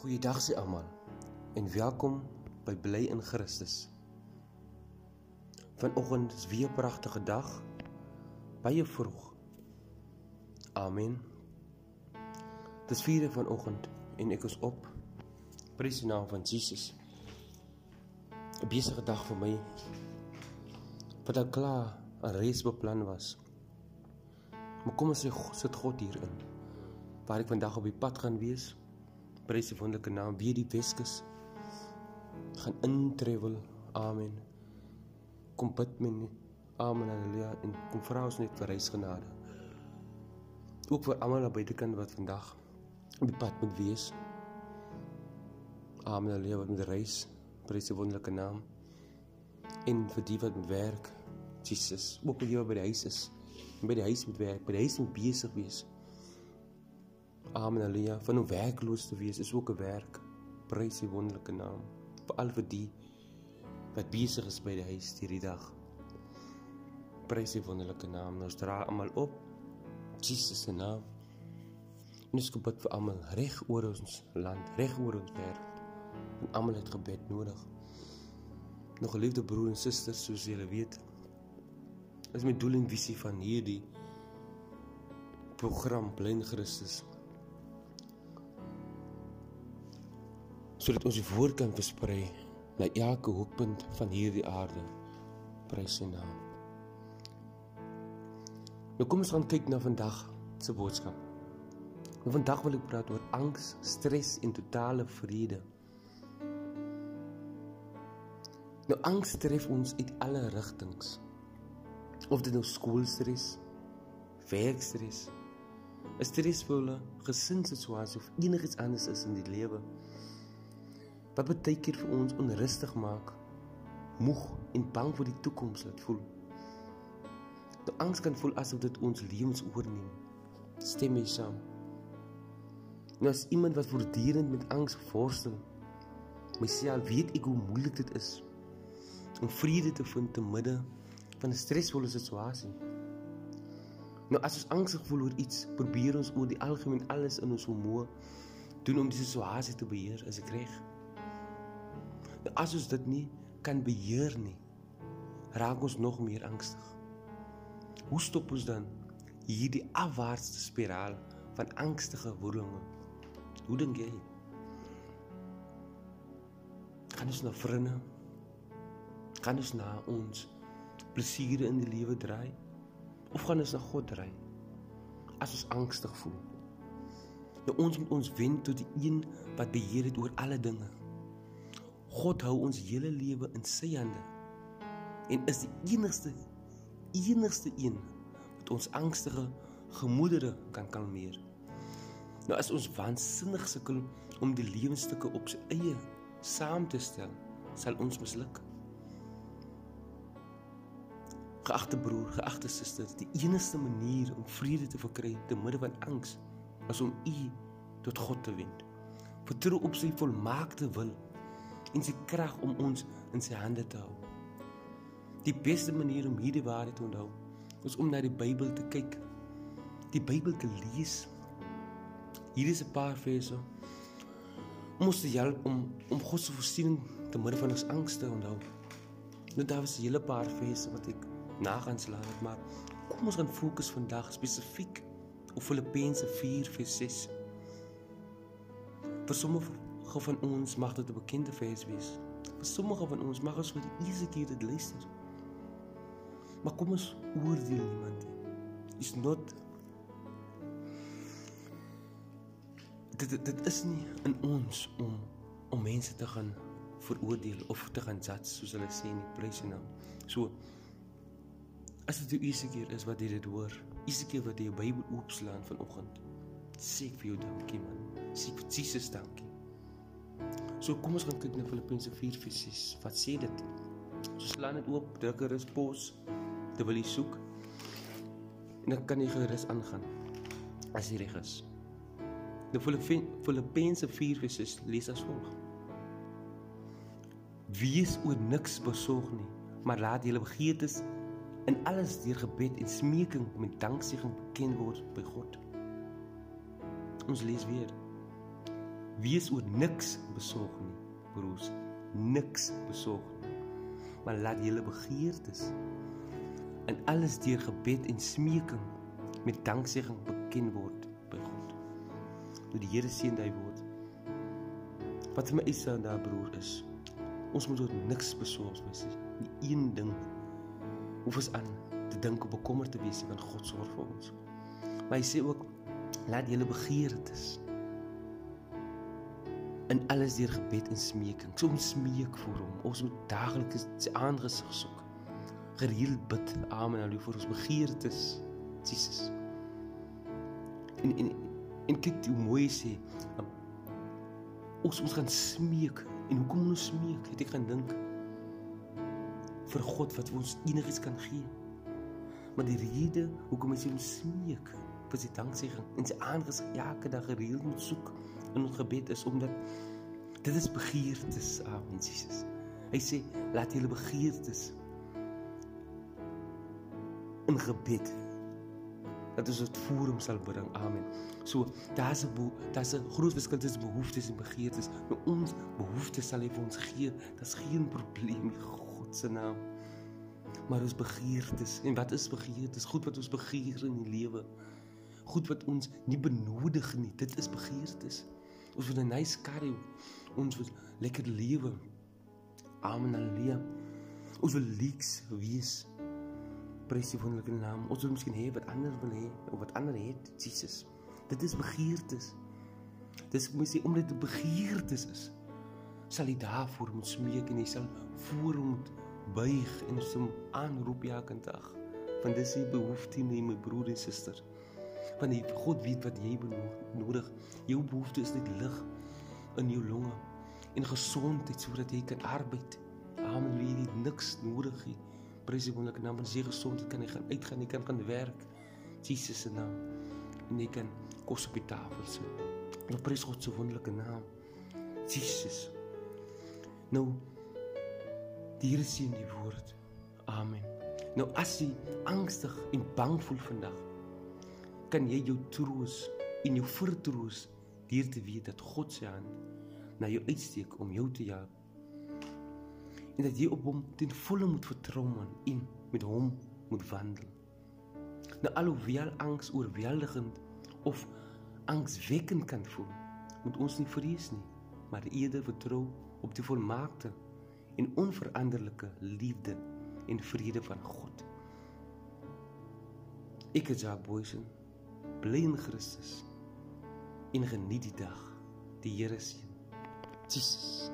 Goeiedag sê almal en welkom by Bly in Christus. Vanoggend is weer 'n pragtige dag. Baie vroeg. Amen. Dis 4 vanoggend en ek is op. Prys die naam van Jesus. 'n Besige dag vir my. Wat al klaar 'n reis beplan was. Maar kom ons sê sit God hierin. Waar ek vandag op die pad gaan wees prys die wonderlike naam weer die Weskus. Gaan intrewel amen. Kom bid men amen haleluja en kom vra ons net vir reisgenade. Ook vir almal aan buitekant wat vandag op die pad moet wees. Amen haleluja wat met reis prys die wonderlike naam. En vir die wat werk Jesus ook vir die wat by die huis is. By die huis moet werk by die huis moet besig wees Amen Halleluja. Van om werkloos te wees is ook 'n werk. Prys die wonderlike naam vir al vir die wat besig is by die huis hierdie dag. Prys die wonderlike naam. Ons dra almal op Jesus se naam. Ons bid vir almal reg oor ons land, reg oor ons wêreld. En almal het gebed nodig. Nog geliefde broer en susters, soos julle weet, is my doel en visie van hierdie program Blind Christus sodat ons die woord kan versprei na elke hoekpunt van hierdie aarde. Prys sy naam. Nou kom ons gaan kyk na vandag se boodskap. Nou vandag wil ek praat oor angs, stres en totale vrede. Nou angs tref ons uit alle rigtings. Of dit nou skoolstres, werkstres, 'n stresvolle gesinssituasie of enigiets anders is in die lewe wat baie keer vir ons onrustig maak, moeg en bang vir die toekoms laat voel. Die angs kan voel asof dit ons lewens oorneem. Stem mee saam. Nou as iemand wat voortdurend met angs worstel, myself weet ek hoe moeilik dit is om vrede te vind te midde van 'n stresvolle situasie. Nou as ons angstig voel oor iets, probeer ons oor die algemeen alles in ons vermoë doen om die situasie te beheer, as ek reg. Nou, as ons dit nie kan beheer nie, raak ons nog meer angstig. Hoe stop ons dan hierdie afwaartse spiraal van angstige woelinge? Hoe dink jy? Kan ons na vriende? Kan ons na ons plesiere in die lewe draai? Of gaan ons na God draai? As ons angstig voel. Nou ons moet ons wend tot die een wat beheer het oor alle dinge. God hou ons hele lewe in sy hande en is die enigste enigste een wat ons angstige gemoedere kan kalmeer. Nou as ons waansinnig sukkel om die lewensstukke op sy eie saam te stel, sal ons misluk. Geagte broer, geagte suster, die enigste manier om vrede te verkry te midde van angs is om u tot God te wend. Vertrou op sy volmaakte wil en sy krag om ons in sy hande te hou. Die beste manier om hierdie waarheid te onthou, is om na die Bybel te kyk. Die Bybel te lees. Hier is 'n paar verse om ons te help om om God se voorsiening te midde van ons angs te onthou. Nou daar was 'n hele paar verse wat ek nagaan slaan het, maar kom ons gaan fokus vandag spesifiek op Filippense 4:6. Vir sommige van ons mag dit 'n bekende vers wees. Vir sommige van ons mag ons vir die eerste keer dit luister. Maar kom ons oordeel niemand nie. Is not dit, dit dit is nie in ons om om mense te gaan veroordeel of te gaan judge soos hulle sê in die prys en nou. So as dit die eerste keer is wat jy dit hoor, eerste keer wat jy jou Bybel oopslaan vanoggend, sê ek vir jou dankie man. Sê vir Jesus dankie. So kom ons gaan kyk na Filippense 4:6. Wat sê dit? So slaan dit oop, druk gerus pos terwyl jy soek. En dan kan jy gerus aangaan as jy reg is. Die Filippense 4:6 lees as volg: Wees oor niks besorg nie, maar laat julle begeertes in alles deur gebed en smeking met danksegging bekend word by God. Ons lees weer wees oor niks besorg nie, broers, niks besorg nie. Maar laat julle begeertes in alles deur gebed en smeking met danksegging bekend word by God. Nou die Here seën daai woord. Wat vir my is dan daar broer is, ons moet oor niks besorg wees nie. Die een ding hoef ons aan te dink op bekommerd te wees want God sorg vir ons. Maar hy sê ook laat julle begeertes in alles deur gebed en smeking. Ons smeek vir hom. Ons moet daagliks sy aangesig soek. Gereeld bid. Amen. Halleluja vir ons begeertes. Jesus. En en en kyk hoe mooi sê. Ons moet gaan smeek. En hoekom ons smeek? Het ek gaan dink vir God wat ons enigiets kan gee. Maar die rede hoekom ons smeek vir sy danksegging en sy aangesig elke dag gereeld moet soek in ons gebed is omdat dit is begeertes aan ah, Jesus. Hy sê laat julle begeertes in gebed dat ons dit voor hom sal bring. Amen. So daar's 'n daar's 'n groot verskil tussen behoeftes en begeertes. Nou ons behoeftes sal hy vir ons gee. Dit's geen probleem in God se naam. Maar ons begeertes en wat is begeertes? Goed wat ons begeer in die lewe. Goed wat ons nie benodig nie. Dit is begeertes. Ons wil 'n nice hê. Ons wil lekker lewe. Amen. Halleluja. Ons wil leeks wees. Prys die wonderlike naam. Ons wil miskien hê wat ander wil hê of wat ander het. Jesus. Dit is begeertes. Dis moet sê omdat dit begeertes is. Sal jy daarvoor moet smeek en jy sal voor hom buig en hom aanroep elke dag. Want dis die behoefte in my broer en suster want die God weet wat jy benodig. Jou behoefte is net lig in jou longe en gesondheid sodat jy kan arbeid. Amen. Jy het niks nodig nie. Prys die wonderlike naam van sy gesondheid kan jy gaan uitgaan, jy kan gaan werk. Jesus se naam. En jy kan kos op die tafel sit. En prys God se wonderlike naam. Jesus. Nou die Here sien die woord. Amen. Nou as jy angstig en bang voel vandag, kan jy jou troos en jou vertroos deur te weet dat God se hand na jou uitsteek om jou te help. En dat jy op hom ten volle moet vertrou en met hom moet wandel. Nou alhoewel angs oorweldigend of angswekkend kan voel, moet ons nie vrees nie, maar eerder vertrou op die volmaakte en onveranderlike liefde en vrede van God. Ek is Jacques Boysen bly in Christus en geniet die dag. Die Here seën. Jesus.